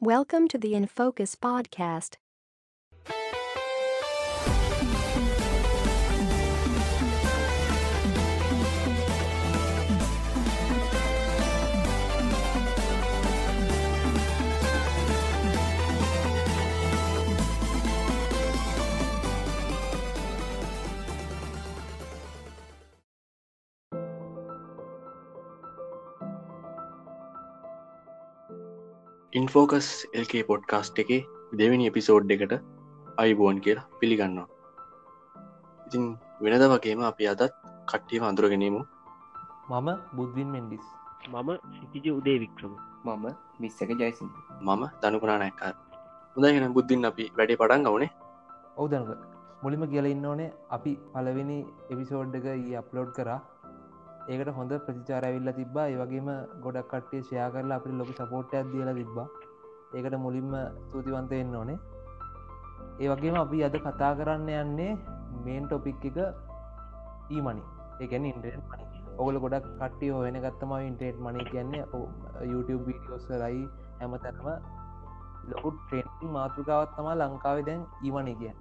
Welcome to the In Focus podcast. In Focus LK podcast එක දෙවැනි episode එකට අයිබෝන් කියලා පිළිගන්නවා. ඉතින් වෙනද වගේම අපි අදත් කට්ටිය අඳුරගෙනීමු මම බුද්ධින් මෙන්ඩිස්. මම සිතිජ උදේ වික්‍රම මම මිස්සක ජයිසින් මම දනුකනා නැක්කාර හොඳගෙන බුද්ධින් අපි වැඩි පටන් ගවනේ ඔවදනක මුලිම කියල ඉන්න ඕනේ අපි පලවෙනි එපිසෝඩ් එක ඒ අප්ලෝඩ් කරා ඒකට හොඳ ප්‍රතිචාර ඇවිල්ල තිබා ඒවගේම ගොඩක් කට්ටේ ෂයා කරලා අපි ලොක සපෝට්ටයක් දියල තිබ්බා. ඒකට මුලින්ම සූතිවන්තයෙන් ඕනේ. ඒ වගේම අපි අද කතා කරන්න යන්නේ මේන් ටොපික් එක ඊමනි ඒගැන ඉන්ටරෙන් මනි ඔගල ගොඩක් කට්ටිය හොයන ගත්තම ඉන්ටරේට් මනි කියන්නේ YouTube වීඩියෝස් රයි හැම තැනම ලොකු ට්‍රේන් මාතෘකාවත් තමා ලංකාව දැන් ඊමනි කිය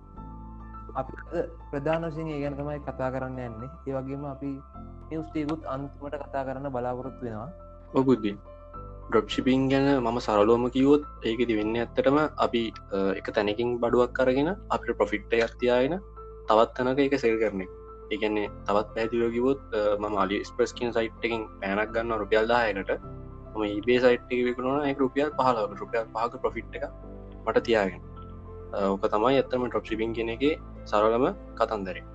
අපි ප්‍රධාන වශයෙන් ඒ ගැන තමයි කතා කරන්න යන්නේ. ඒ වගේම අපි නිවස්ටේකුත් අන්තිමට කතා කරන්න බලාපොරොත්තු වෙනවා. ඔබුද්ධ ඩොප්ෂිපින් ගැන මම සරලෝම කිවොත් ඒකෙති වෙන්න ඇත්තටම අපි එක තැනකින් බඩුවක් කරගෙන අපිට ප්‍රොෆිට්ට ඇත්තියාගෙන තවත් තැනක එක සෙල් කරන එකන්නේ තවත් පැතිලෝකිවොත් මම අලි ස්ප්‍රස් කින් සයිට් එකින් පැනක් ගන්න රුපියල් දායකට ම ඉබේ සයිට් එක විකුණන එක රුපියල් පහලක රුපියල් පහක ප්‍රෆිට් එක මට තියාගෙන. ඕක තමයි ඇත්තම ටොප්ෂිපින් කෙන එක සරලම කතන්දරේ.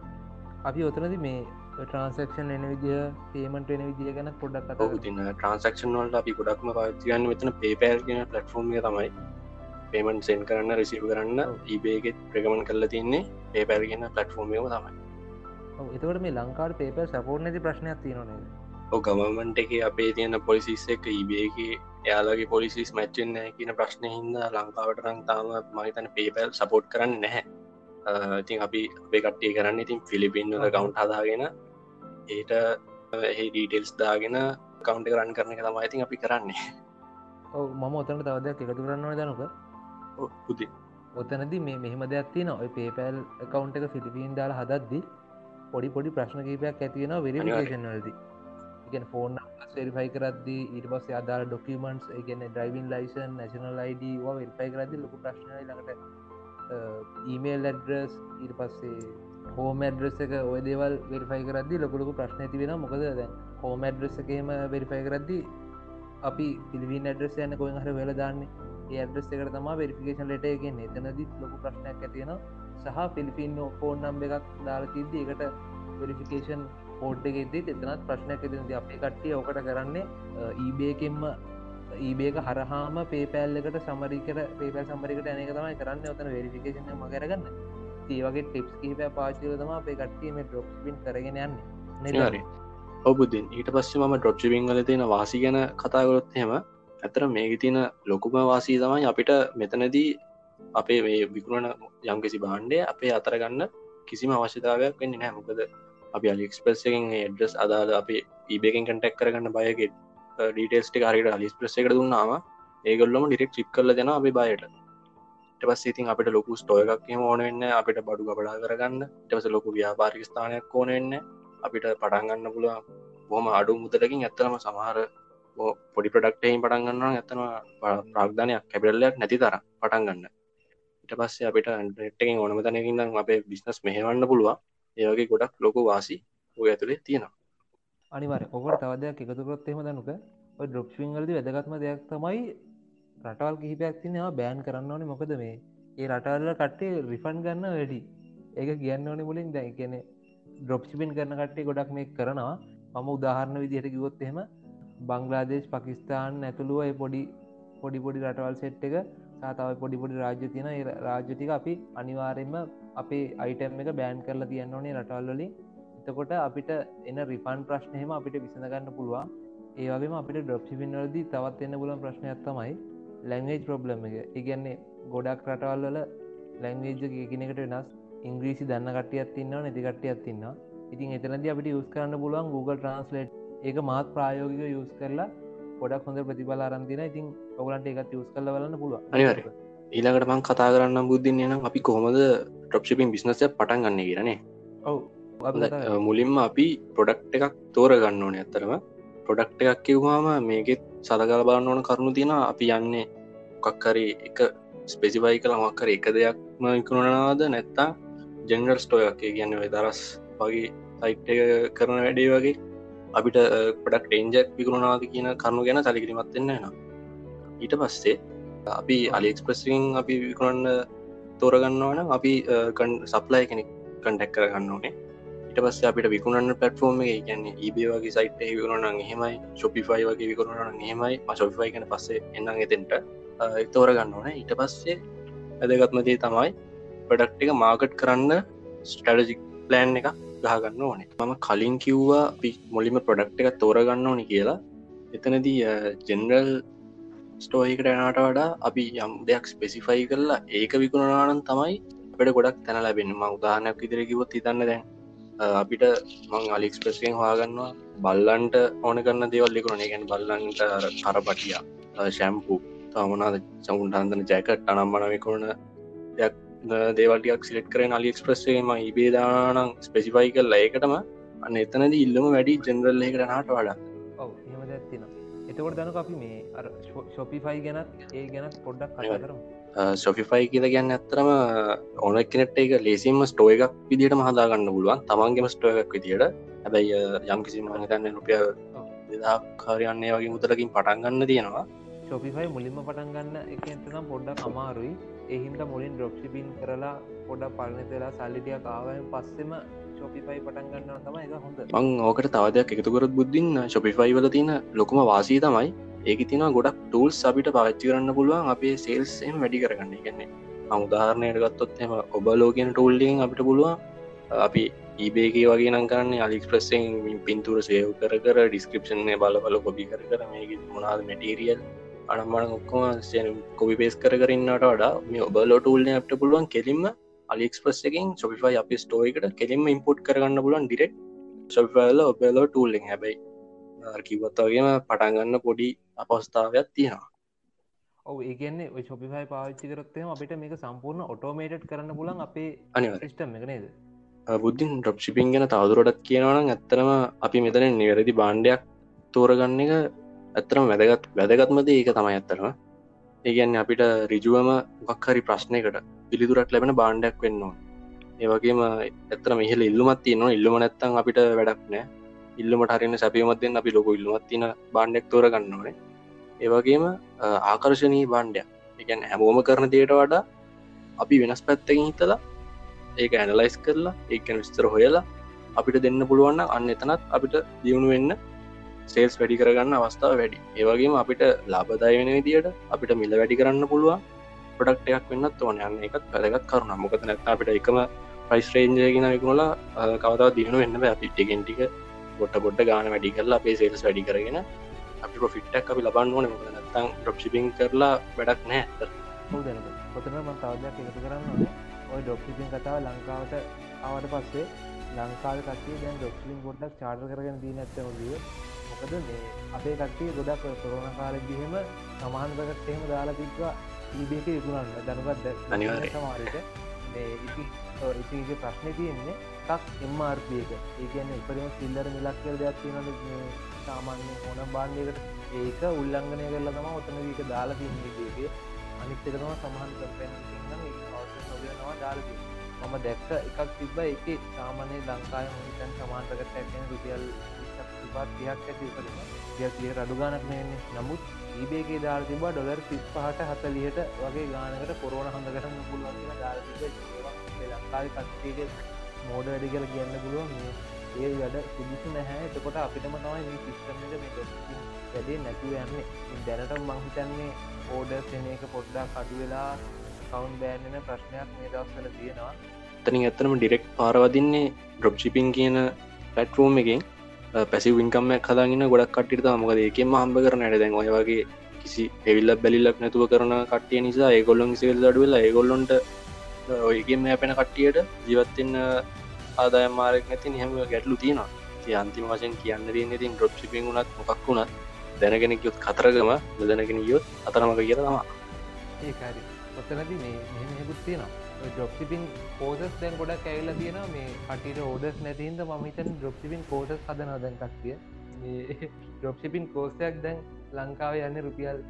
අපි ඔතනද මේ ට්‍රන්සක්ෂන් එන විදිහ පේමට එන විදිහ ගැන පොඩක් තින ට්‍රන්සක්ෂන් වලට අපි ගොඩක්ම පාතිගන්න මෙතන පේපෑල් කියෙන පලටෆෝර්ම් තමයි. පේමන් සෙන් කරන්න රිසිව කරන්න ඒබේගෙත් ප්‍රගමන් කරලා තින්නේ පේපැල් කියන පලටෆෝර්මියම තමයි. එතකට මේ ලංකාට පේප සපෝර්් නැති ප්‍රශ්නයක් තියනේ ඕ ගමමන්ට එක අපේ තියෙන පොලිසිස් එක ඉබේගේ එයාලගේ පොලිසිස් මැච්චෙන්න කියන ප්‍රශ්නය හින්ද ලංකාවට රං තාම මහිතන පේපැල් සපෝට් කරන්න නැහැ ඉතින් අපි අපේ කට්ටිය කරන්න ඉතින් ෆිලිපින් වල කවුන්් හදාගෙන ඒට එහි ඩීටෙල්ස් දාගෙන කවන්ට කරන්න කරන එක තමයි ඉතින් අපි කරන්නේ. ඔව මම ඔතනට තවදයක් එකතු කරන්න දනක. පුති ඔතනද මේ මෙහම දෙයක් තින ඔය පේපැල් කවන්් එක ෆිලිපීන් දාලා හදද්දි පොඩි පොඩි ප්‍රශ්න කීපයක් ඇතියෙන වෙරිිකේෂන් වලද. ඉගැන ෆෝන් වෙරිෆයි කරදදි ඊට පස්ස අදාර documents ඉගන driving license national ID verify කරදදි ලොක ප්‍රශ්න ලඟට ඊමේල් ඇඩ්‍රස් ඊට පස්සේ හෝම ඇඩ්‍රෙස් එක ඔය දේවල් වෙරිෆයි කරදදි ලොකුලක ප්‍රශ්න ඇති වෙන මොකද දැ හෝම ඇඩ්‍රෙස් එකේම වෙරිෆයි කරද්දි අපි පිළිවි ඇඩ්‍රෙස් යන්න කොයි හර වෙල දාන්නේ. ඒ ඇඩ්‍රෙස් එකට තම වෙරිෆිකේෂන් ලට එකෙන් එතනදි ලොකු ප්‍රශ්නයක් ඇතියෙන සහ පිලිපින් ෆෝන් නම්බ එකක් දාලතිද්දි එකට වෙරිෆිකේෂන් පෝඩ් එකෙද එතනත් ප්‍රශ්නයක් ඇතිද අපේ කට්ටිය ඕකට කරන්නේ ඊබේකෙන්ම ඊබේක හරහාම පේපෑල්ලකට සමරිකට පේපැල් සම්මරිකට ඇනක තමයි කරන්න. ඔතන වෙරිෆිකේෂන මගරගන්න ඒවගේ ටිප්ස් කිහිප පාචිල තම අපේ කට්ටීම ඩොක්්ින් කරගෙන යන්න. නිරි ඔබුදන් ඊට පස්සේ මම ඩොප්චිවිං වල තියෙන වාසි ගැන කතාගොත් හෙම ඇතර මේක තියෙන ලොකුම වාසී තමයි අපිට මෙතනදී අපේ මේ විකුණන යම්කිසි බාණ්ඩය අපේ අතරගන්න කිසිම අවශ්‍යතාවයක් වෙන්න නෑ මොකද අපි අලික්ස්ප්‍රස් එකෙන් ඩ්‍රස් අදාද අපේ ඉබේකෙන් කටෙක් කරගන්න බයගෙ ඩීටේස්ට හරිට අලිස්ප්‍රස් එකට දුන්නාම ඒගොල්ලොම ඩිරෙක් චික් කරල දෙෙන අපි බයට පස් ඉතින් අපිට ලොකු ස්ටෝය එකක් ඕන වෙන්න අපිට බඩු ගබඩා කරගන්න. ටවස ලොකු ව්‍යාපාරික ස්ථානයක් ඕන වෙන්න අපිට පටන්ගන්න පුළුව බොහම අඩු මුදලකින් ඇත්තනම සමහර පොඩි ප්‍රඩක්ටයින් පටන්ගන්න ඇත්තනවා ප්‍රාග්ධනයක් කැබිරල්ලයක් නැති තර පටන්ගන්න ඉට පස්සේ අපිට නෙට්ටකින් ඕනම තැනකින් අපේ බිස්නස් මෙහවන්න පුළුව ඒවගේ ගොඩක් ලොකු වාසි ඔය ඇතුළේ තියෙනවා. අනිවර ඔකට තවදයක් එකතුකොත් එෙම දනුක ඩොප්ෂිංගලදි වැදගත්ම දෙයක් තමයි රටවල් කිහිපයක් තිනවා බෑන් කරන්න ඕනේ. මොකද මේ ඒ රටල්ල කට්ටේ රිෆන් ගන්න වැඩි ඒක කියන්න ඕනේ මුලින් දැ කියනෙ ඩොප්ෂිපින් කරන කට්ටේ ගොඩක් මේ කරනවා. මම උදාහරණ විදිහයට කිවොත් එහෙම බංගලාදේශ් පකිස්ාන් ඇතුළුව පොඩි පොඩි පොඩි රටවල් සෙට් එක සාතාව පොඩි පොඩි රාජ්‍ය තියෙන රාජ්‍යටික අපි අනිවාරෙන්ම අපේ අයිටම් එක බෑන් කරලා තියන්න ඕනේ රටවල්ලින් එතකොට අපිට එන රිෆන් ප්‍රශ්නයම අපිට විසඳගන්න පුළුවන්. ඒවගේම අපිට ඩොප්ෂිපින් වලදී තවත් එන්න පුලන් ප්‍රශ්නයක් තමයි ලැංවේජ් ප්‍රබ්ලම් එක. ඉගැන්නේ ගොඩක් රටවල් වල ලැංවේජ් එකනෙකට වෙනස් ඉංග්‍රීසි දන්න කටියත් තින්න නැතිකටියත් තින්න ඉතින් එතනද අපිට යස් කරන්න පුළුවන් Google ට්‍රන්ස්ලේට් ඒක මාත් ප්‍රායෝගික යස් කරලා ගොඩක් හොඳ ප්‍රතිබල අරන්තින ඉතින් ඔගලන්ට එකත් යස් කල බලන්න පුළුව අනිවාර්ය. ඊළඟට මං කතා කරන්න බුද්ධින් නම් අපි කොහොමද ට්‍රප්ෂිපින් බිස්නසය පටන් ගන්න කියරනේ ඔව් මුලින්ම අපි පොඩක්් එකක් තෝර ගන්න ඕන ඇත්තරම පොඩක්් එකක් කිව්වාම මේකෙත් සලකල බලන්න ඕන කරුණු තියෙන අපි යන්නේ මොකක්කරි එක ස්පෙසිවයි කළ මක්කර එක දෙයක්ම ඉකුණනාද නැත්තා ජෙනරල් ස්ටෝයක් කියන්න දරස් වගේ සයිට් කරන වැඩේ වගේ අපිට පොඩක් ටේන්ජක් විකුණනාද කියන කරුණු ගැන සලිකිරිමත්වෙන්න න ඊට පස්සේ අපි අලිෙක්ස්ප්‍රසින් අපි විකුණන්න තෝරගන්නවන අපි සප්ලයි කෙනෙක් කන්ටැක් කරගන්න ඕනේ. ඉට පස්ස අපිට විකුණන්න පටෆෝර්ම එක. කියන්නේ ඒබේ වගේ සයිට් විකුණන හෙමයි ශොපිෆයි වගේ විකුණන හෙමයි මශොපිෆයි කන පස්සේ එන්න එතෙන්ට. තෝරගන්න ඕන. ඊට පස්සේ ඇදගත්මදේ තමයි ප්‍රඩක්් එක මාකට් කරන්න ස්ටඩජික් ප්ලෑන් එක ගහගන්න ඕනේ. මම කලින් කිව්වා පි මොලිම ප්‍රඩක්් එක තෝරගන්න ඕනි කියලා. එතනදී ජෙනරල් ස්ටෝයිකට එනට වඩා අපි යම් දෙයක් ස්පෙසිෆයි කරලා ඒක විකුණනානන් තමයි අපට ගොඩක් තැන ලැබෙන ම උදාහනයක් ඉදිරකිවොත් හිතන්න දැන් අපිට මං අලික්ස්ප්‍රසියෙන් හවාගන්නවා බල්ලන්ට ඕන කරන්න දේවල් ලිකුණ ගැන බල්ලන්ට කරපටිය ශැම්පු තමනාද චමුන්ටන්දන ජැකට අනම්බනමිකුණ දෙයක් දේවල්ටියක් සිලෙට් කරන අලික්ස්ප්‍රස්සේම ඉබේදානං ස්පෙසිෆයි කල්ල ඒකටම අන්න එතනද ඉල්ලම වැඩි ජෙනරල් එකට නාට වඩා. ඔව එතකොට දනක අපි මේ ශොපිෆයි ගැනත් ඒ ගැනත් පොඩ්ඩක් කරම සොෆිෆයි කියල ගැන්න ඇත්තරම ඕන කෙනෙට එක ලේසිම ස්ටෝ එකක් විදිට මහදාගන්න පුළුවන්. තමන්ගේම ස්ටෝ එකක් විදිට හැබැයි යම් කිසි මහිතන්න රුපිය දෙදාකාරයන්නේ වගේ මුදලකින් පටන්ගන්න තියෙනවා. ශොපිෆයි මුලින්ම පටන්ගන්න එකතනම් පොඩ්ඩක් අමාරුයි. එහින්ද මුලින් ඩොක්්ෂිපින් කරලා පොඩක් පලනතලා සල්ලිටිය කාවයෙන් පස්සෙම ශොපිෆයි පටන්ගන්න තම එක හොඳ. මං ඕකට තවදයක් එකතුකරත් බුද්ධින් ශොපිෆයි වල තියෙන ලොකුම වාසී තමයි ඒක තින ගොඩක් ටූල්ස් අපිට පච්චි කරන්න පුළුවන් අපේ සේල්ස්ම් වැඩි කරගන්න. ගන්නේ අමුදාහරණයට ගත්තොත් එම ඔබ ලෝකෙන ටූල්ලියෙන් අපිට පුළුවන් අපි ඒබේගේ වගේ නම් කරන්න අලික්ස්ප්‍රස්සෙන් පින්තුර සේව් කර කර ඩිස්ක්‍රපෂන්ය බල බල කොබි කර කර මේ මොනාද මැටීරියල් අනම්මන ඔක්කොම කොබි පේස් කර කරන්නට වඩා මේ ඔබලෝ ටූල්න අපට පුළුවන් කෙලින්ම අලික්ස්ප්‍රස් එකින් සොපිෆයි අපි ස්ටෝයිකට කෙලින්ම ඉම්පෝට් කරගන්න පුලන් ඩිරෙක් සොපිෆයිල ඔබලෝ ටූල්ලින් හැබයි කිවත්තවගේම පටන්ගන්න පොඩි අපස්ථාවයක් තියෙනවා. ඔව ඒගන්නේ ශොපිහයි පාච්චි කරත්තයම අපිට මේක සම්පූර්ණ ඔටෝමේට් කරන්න පුලන් අපේ අනිව සිිස්ටම් එක නේද? බුද්ධින් ්‍රප් ශිපින් ගැන තවදුරටත් කියනවනම් ඇත්තරම අපි මෙතන නිවැරදි බාණ්ඩයක් තෝරගන්න එක ඇත්තරම වැදගත් වැදගත්මද ඒක තමයි ඇත්තරම ඒගැන්න අපිට රිජුවම ගක්හරි ප්‍රශ්නයකට පිළිතුරක් ලැබෙන බාණ්ඩයක් වෙන්නවා ඒවගේම ඇත්තර මෙහල ඉල්ලුමත් තියනවා ඉල්ලුම නැත්තන් අපිට වැඩක් නෑ ඉල්ලමට හරින්න සැපියමත්යෙන් අපි ලොක ඉල්ලුමත් තින බාණ්ඩෙක් තෝර ගන්නවනේ ඒවගේම ආකර්ශණී බාණ්ඩයක්. එකන් හැමෝම කරන දේට වඩා අපි වෙනස් පැත්තකින් හිතලා ඒක ඇනලයිස් කරලා ඒකන විස්තර හොයලා අපිට දෙන්න පුළුවන්න අන්න එතනත් අපිට දියුණු වෙන්න සේල්ස් වැඩි කරගන්න අවස්ථාව වැඩි. ඒවගේම අපිට ලාබදාය වෙන විදියට අපිට මිල වැඩි කරන්න පුළුවන් පොඩක්ටයක් වෙන්නත් ඕන. යන්න එකත් වැදගත් කරුණ මොකද නැත් අපිට එකම ප්‍රයිස්රේන්ජයගෙන විකුණලා කවතාව දියුණු වෙන්න අපි ටිගෙන්ටික පොට පොට ගාන වැඩි කරලා අපේ සේල්ස් වැඩි කරගෙන අපි පොෆිට්ටක් අපි ලබන්න ඕන. නත්තං ඩොප්ෂිපින් කරලා වැඩක් නෑ පොතන ම තවදයක් එකතු කරන්න ඔය ඩොක්ෂිපින් කතාව ලංකාවට ආවට පස්සේ ලංකාව කටේ දැන් ඩොක්ලින් ගොඩක් චාර්ය කරගෙන දී නැත්තමදිය මොකද මේ අපේ කටේ ගොඩක් කොරන කාලෙදිහෙම සමාන්දකට එහෙම දාලා තික්වා ඊබේක අනිවාර්යයෙන්. සමාරයට ඉති ඉතිගේ ප්‍රශ්නය තියෙන්නේ එකක් එම්මාර්පයක ඒකන්න ඉපරිම සිල්ලර මිලක් කියල දෙයක් තියෙන සාමාන්‍ය ඕන බාන්්‍යකට ඒක උල්ලංඝනය කරලා තම ඔතන වීක දාලා තින්නේගේ අනිත්තකතම සමහන් කරපෙන නවා දාලති මම දැක්ක එකක් තිබ එක සාමානය ලංකාය මතන් සමාන්තකට ඇැන රුපියල් තිබත් තියක් ඇති උපරම දිය තිය රඩුගානක් නන්නේ නමුත් ඒබේගේ දාල් තිබ ඩොලර් තිස් පහට හතලියට වගේ ගානකට කොරෝන හඳ කරන්න පුළුවන් දාල ලංකාව කත්ගේ මෝඩ වැඩි කල කියන්න පුළුවන්. ඒ වැඩ සුදුසු නැහැ. එතකොට අපිටම තමයි මේ සිිස්ටමට මේ වැඩේ නැතුව යන්නේ දැනට මංහිතන්නේ ඕඩ සෙන එක පොඩ්ඩක් කඩු වෙලා කවුන් බෑන්නන ප්‍රශ්නයක් මේ දවස්සල තියෙනවා. තනින් ඇත්තනම ඩිරෙක්් පාරවදින්නේ ඩොප් චිපින් කියන පැට්ෆෝම් එකෙන්. පැසි වින්කම්ම කදාගෙන ගොඩක් කට්ටිට මොකද ඒකෙම හම්බ කරන ඇඩ දැන් ඔය වගේ කිසි එවිල්ල බැලිල්ලක් නැතුව කරන කටිය නිසා ඒගොල්ලොන් සිල් අඩුවෙලා ඒගොල්ලොන්ට ඔයගේම ඇපෙන කට්ටියට ජීවත්තින්න ආදායම් මාරක් නැති හැම ගැටලු තියෙනවා. ති අන්තිම වශයෙන් කියන්න දන්න තින් ඩොප් ිපින් වුණත් මොකක් වුණත් දැනගෙනෙක් යොත් කතරගම දැනගෙන යොත් අතරමක කිය තමා ඒකාරි ඔත්තනති මේ මෙහෙකුත් තියෙනවා. ඩොප්සිපින් පෝසස් දැන් ගොඩක් ඇල්ල තියෙන මේ කටිට ඕඩස් නැතින්ද මහිතන් ඩොප්සිපින් කෝසස් හදන දැන් කක්තිය ඩොප්සිපින් කෝසයක් දැන් ලංකාව යන්න රුපියල්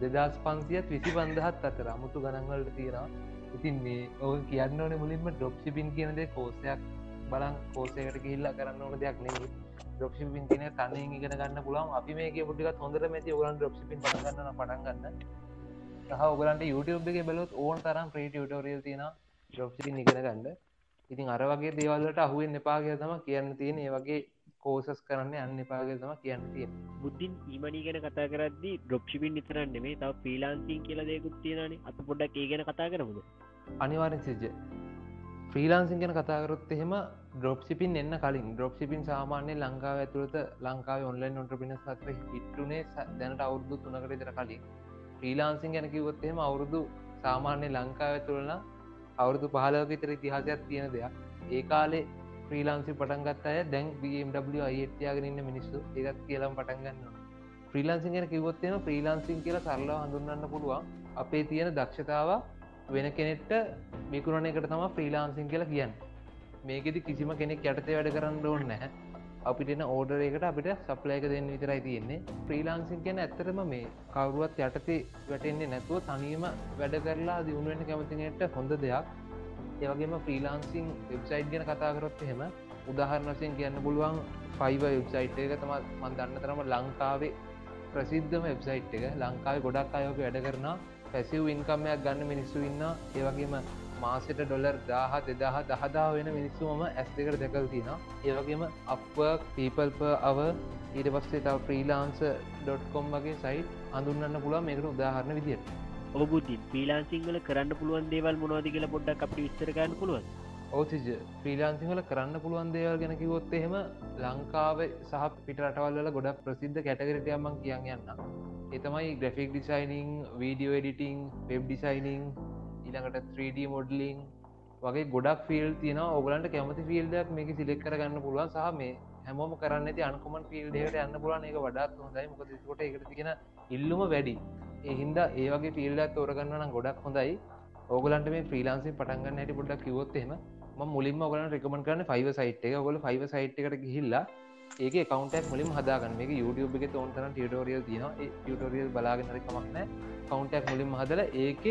දෙදස් පන්සියත් විසි බන්දහත් අතර. අමුතු ගණන්වලට තියෙනවා. ඉතින් මේ ඔව කියන්න ඕන මුලින්ම ඩොප්සිපින් කියනද කෝසයක් බලන් කෝසයකට කිල්ලා කරන්න ඕන දෙයක් නෙමේ ඩොප්සිපින් තින තනයෙන් ඉගෙන ගන්න පුලන් අපි මේ පුටික හොඳර මැති ඔගලන් ඩොප්සිපින් පටගන්න පටන්ගන්න සහ ඔගලන්ට YouTube එක බලොත් ඕන් තරම් ප්‍රී ටියටෝරියල් තියෙන ඩොප්සිපින් ඉගෙන ගන්න. ඉතින් අර වගේ දේවල්ලට අහුවෙන් එපාගේ තම කියන්න තියෙන ඒ වගේ කෝසස් කරන්න අන්න එපාගේ තම කියන්න තියෙන බුද්ධින් ඊමනි ගැන කතා කරදදි ඩොප්ෂිපින් නිතරන්න මේ තව ්‍රීලාන්සින් කියල දෙකුත් තියෙනන අප පොඩ්ඩක් ඒ ගැන කතා කරමුද? අනිවාරෙන් සිජ්ජ ෆ්‍රීලාන්සින් ගැන කතාකරොත් එහෙම ඩොප්සිපින් එන්න කලින්. ඩොප්සිපින් සාමාන්‍ය ලංකාව ඇතුළත ලංකාව ඔන්ලයින් ඔන්ට්‍රපිනස් අතර හිට්ටුනේ දැනට අවුද්දු තුනකට විතර කලින්. ්‍රීලාන්සින් ගැන කිවොත් එහෙම අවුරුදු සාමාන්‍ය ලංකාව තුළන අවුරුදු පහලක විතර ඉතිහාසයක් තියෙන දෙයක්. ඒ කාලේ ්‍රීලාන්සි පටන්ගත් අය දැන් BMW අයිත්‍යයාගෙන ඉන්න මිනිස්සු. ඒත් කියලම් පටන්ගන්න ්‍රීලාන්සින් ගැන කිවොත්යන ්‍රීලාන්සින් කියල සරලා හඳුන්න්න පුළුවන්. අපේ තියෙන දක්ෂතාව වෙන කෙනෙට්ට මිකුරණ එකට තම ෆ්‍රීලාන්සින් කියලා කියන්න. මේකෙදි කිසිම කෙනෙක් යටතේ වැඩ කරන්න ඕන්න නැහැ. අපිටන ඕඩරේකට අපිට සප්ලයක දෙන්න විතරයි තියෙන්නේ. ්‍රීලාන්සින් කියන ඇත්තරම මේ කවරුවත් යටතේ වැටෙන්නේ නැතුව තනීම වැඩ කරලා දියුණුවෙන් කැමතිනයට හොඳ දෙයක්. ඒවගේම ෆ්‍රීලාන්සිං වෙබ්සයිට් ගැන කතාකරොත් එහෙම උදාහරණසින් කියන්න පුළුවන් ෆයිව වෙබ්සයිට් එක. තම මන්දන්න තරම ලංකාවේ ප්‍රසිද්ධම වෙබ්සයිට් එක. ලංකාව ගොඩක් අයෝක වැඩ කරන පැසිව් ඉන්කම්මයක් ගන්න මිනිස්සු ඉන්න ඒවගේම මාසට ඩොලර් දාහ දෙදාහ දහදා වෙන මිනිස්සුම ඇස් දෙකට දැකල් තින ඒවගේම අප පීපල්ප අව ඊට පස්සේ තව ෆ්‍රීලාන්ස.කොම් වගේ සයිට් අඳුන්නන්න පුළුව මේකට උදාහරණ විදියට. ඔබුද්ධින් ්‍රීලාන්සිංහල කරන්න පුළුවන් දේවල් මොනවාද කියලා පොඩ්ඩක් අපට විස්තරගන්න පුළුවන් ඕසිජ ෆ්‍රීලාන්සිංහල කරන්න පුළුවන් දේවල් ගැන කිවොත් එහෙම ලංකාව සහ පිටරටවල්ල ගොඩක් ප්‍රසිද්ධ කැටගරටයම්මන් කියන්න යන්න එතමයි graphic designing video editing web designing ඊළඟට 3D මොඩලිං වගේ ගොඩක් ෆිල් තියන ඔගලන්ට කැමති ෆිල්ඩක් මේක සිලෙක් කරගන්න පුළුවන්. සහ මේ හැමෝම කරන්න ති අන්කොමන් ෆිල්ඩට යන්න පුලන් එක වඩත් හොඳයි. මොකදකොට එකට තිෙන ඉල්ලුම වැඩි. එහින්ද ඒවගේ ෆිල්ඩක් තෝරගන්න නම් ගොඩක් හොඳයි. ඕගලන්ට මේ ්‍රීලාන්සි පටන්ගන්න ඇති පොඩක් කිවොත්හෙම මුලින්ම ගලන් රෙකමන් කරන ෆයිව සයිට් එක. ගොල ෆයිව සයිට් එකට ගිහිල්ලා ඒක කවන්ටක් මුලින් හදාගන්න. මේ YouTube එක තෝන්තන ටියටෝරියල් තින ටියටෝරියල් බලාගෙනරි කමක්න කවන්ටක් මුලින් හදල ඒක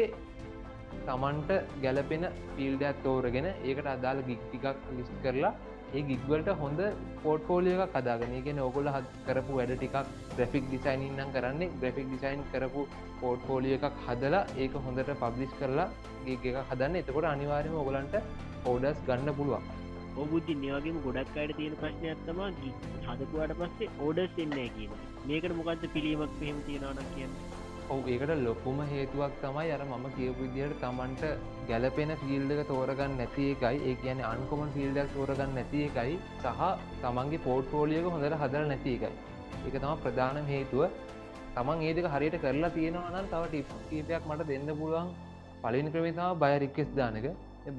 තමන්ට ගැලපෙන පිල්ඩයක් තෝරගෙන ඒකට අදාළ ගික්ටිකක් ලිස්් කරලා ඒ ගික්වලට හොඳ පෝට්ෆෝලියක කදාගෙන ගෙන ඔගොල හත් කරපු වැඩ ටිකක් ග්‍රෆික් ඩිසයිනින්නම් කරන්නේ ග්‍රෆික් ඩිසයින් කරපු පෝට්ෆෝලිය එකක් හදලා ඒක හොඳට පබ්ලිස් කරලා ගේ එක හදන්න. එතකොට අනිවාරම ඔගලන්ට ඕඩස් ගන්න පුළුවන්. ඔබුද්ධි නියවගේම ගොඩක් අයට තියෙන ප්‍රශ්නය ඇත්තමා ගි හදකුවට පස්සේ ඕඩස් එන්නෑ කියන මේකට මොකක්ද පිළීමක් පහෙම තියෙනවන කියන්න? ඔව ඒකට ලොකුම හේතුවක් තමයි අර මම කියපු විදියට තමන්ට ගැලපෙන ෆිල්ඩක තෝරගන්න නැති එකයි. ඒ කියන අන්කොමන් ෆිල්ඩක් තෝරගන්න නැති එකයි. සහ තමන්ගේ පෝට්ෆෝලියක හොඳට හදර නැති එකයි. එක තම ප්‍රධානම් හේතුව. තමන් ඒදක හරියට කරලා තියෙනවනම් තව ටිප් කීපයක් මට දෙන්න පුළුවන්. පලින් ක්‍රමතාව බයරික්කෙස් දානක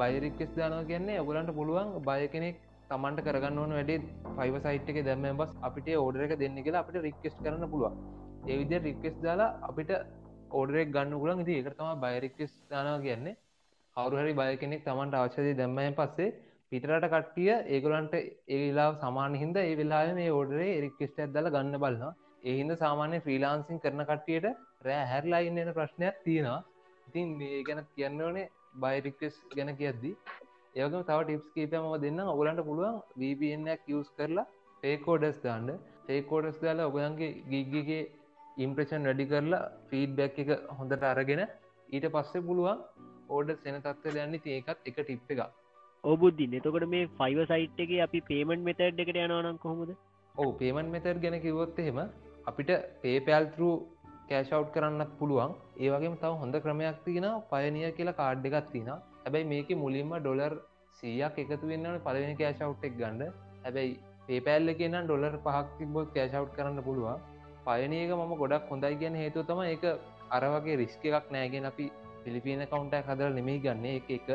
බයිරික්කෙස් දානව කියන්නේ ඔගලන්ට පුළුවන් බය කෙනෙක් තමන්ට කරගන්න ඕන වැඩේ ෆයිව සයිට් එක දැම බස් අපිට ඕඩර එක දෙන්න කියලා අපිට රික්කෙස් කරන්න පුළුවන්. ඒවිද රික්කෙස් දාලා අපිට ඕඩරෙක් ගන්න පුලන් ඉති එකතම බයිරික්කෙස් දානවා කියන්නේ. කවරුහරි බය කෙනෙක් තමන්ට අවශ්‍යදය දැම්මයන් පස්සේ පිටරට කට්ටිය ඒගොලන්ට ඒලා සමාන හින්ද ඒ වෙලා මේ ඕඩරේ එරික්කෙස්ට ඇදල ගන්න බලන්න ඒහින්ද සාමාන්‍ය ෆ්‍රීලාන්සින් කරන කට්ටියට රෑ හැරලා ඉන්නන ප්‍රශ්නයක් තියෙනවා. ඉතින් මේ ගැන කියන්න ඕනේ බයිරික්කෙස් ගැන කියද්දි. ඒකම තව ටිප්ස් කීපයම දෙන්න ඔගලන්ට පුළුවන් වපනක් යස් කරලා පේකෝඩස් දාන්න. පේකෝඩස් දාලා ඔගලන්ගේ ගිග්ගගේ ඉම්ප්‍රේෂන් වැඩි කරලා ෆීඩ්බැක් එක හොඳට අරගෙන ඊට පස්සේ පුළුවන් ඕඩ සෙන තත්ව යන්න ඒකත් එක ටිප් එක ඔබුද්ධින් එතකොට මේ ෆයිව සයිට් එක අපි පේමෙන්ට් මෙතඩ් එකට යනවනම් කොහොමද? ඕ පේමන් මෙතර් ගැන කිවොත් එහෙම අපිට පේපෑල්තරු කෑෂව් කරන්නත් පුළුවන්. ඒවගේ තව හොඳ ක්‍රමයක් තියෙන පයනිය කියලා කාඩ් එකක් තින හැබැයි මේක මුලින්ම ඩොලර් සීයක් එකතු වෙන්න පලවෙනි කෑෂව් එක් ගන්න. හැබැයි පේපෑල්ල කියන්න ඩොලර් පහක් තිබොත් කෑෂව් කරන්න පුළුවන් පයනක මම ගොඩක් හොඳයි ගැන හේතු තම එක අරවගේ රිස්ක එකක් නෑගෙන අපි පිලිපින කවුන්ටක් හදර නෙමේ ගන්න. එක එක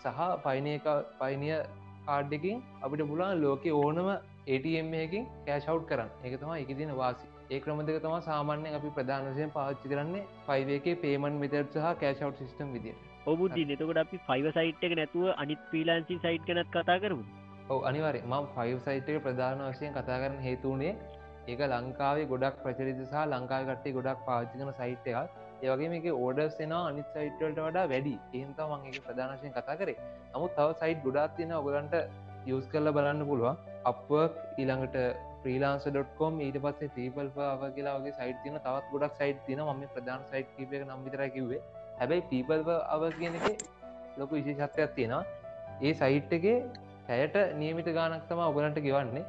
සහ පයින එක පයිනිය කාඩ්ඩකින් අපිට පුලාන් ලෝක ඕනම ATMකින් කෑෂව් කරන්න. එක තම එක තින වාසි. ඒ ක්‍රම දෙක තම සාමාන්‍යයෙන් අපි ප්‍රධානසයෙන් පාච්චි කරන්නේ පයිවේකේ පේමන් මෙතර සහ කෑෂව් සිිටම් විදිිය ඔබුද්ධි නතකොට අපි ෆයිව සයිට් එක නැතුව අනිත් ප්‍රීලාන්සි සයිට් කනත් කතා කරමු. ඔව අනිවර ම ෆයිව සයිට් එක ප්‍රධාන වශයෙන් කතා කරන හේතුවනේ ඒක ලංකාවේ ගොඩක් ප්‍රචරිත සහ ලංකාව කට්ටේ ගොඩක් පාචිකන සයිට් එකක්. ඒවගේ මේක ඕඩර්ස් එෙන අනිත් සයිට්වලට වඩා වැඩි. ඒන්ත මගේ ප්‍රධානශයෙන් කතා කරේ. නමුත් තව සයිට් ගොඩාත් තියෙන ඔගලන්ට යස් කරල බලන්න පුළුවන්. අපක් ඊළඟට ප්‍රීලාන්ස.කොම් ඊට පස්සේ තීපල් අව කියලාගේ සයිට තින තවත් ගොඩක් සයිට් තින ම ප්‍රධාන සයිට් කීපය නම් විතර කිවේ හැබැයි පීපල්ව අව කියන එක ලොකු විශේෂත්වයක් තියෙනවා. ඒ සයිට් එකේ ඇයට නියමිත ගානක් තම ඔගලන්ට ගෙවන්නේ.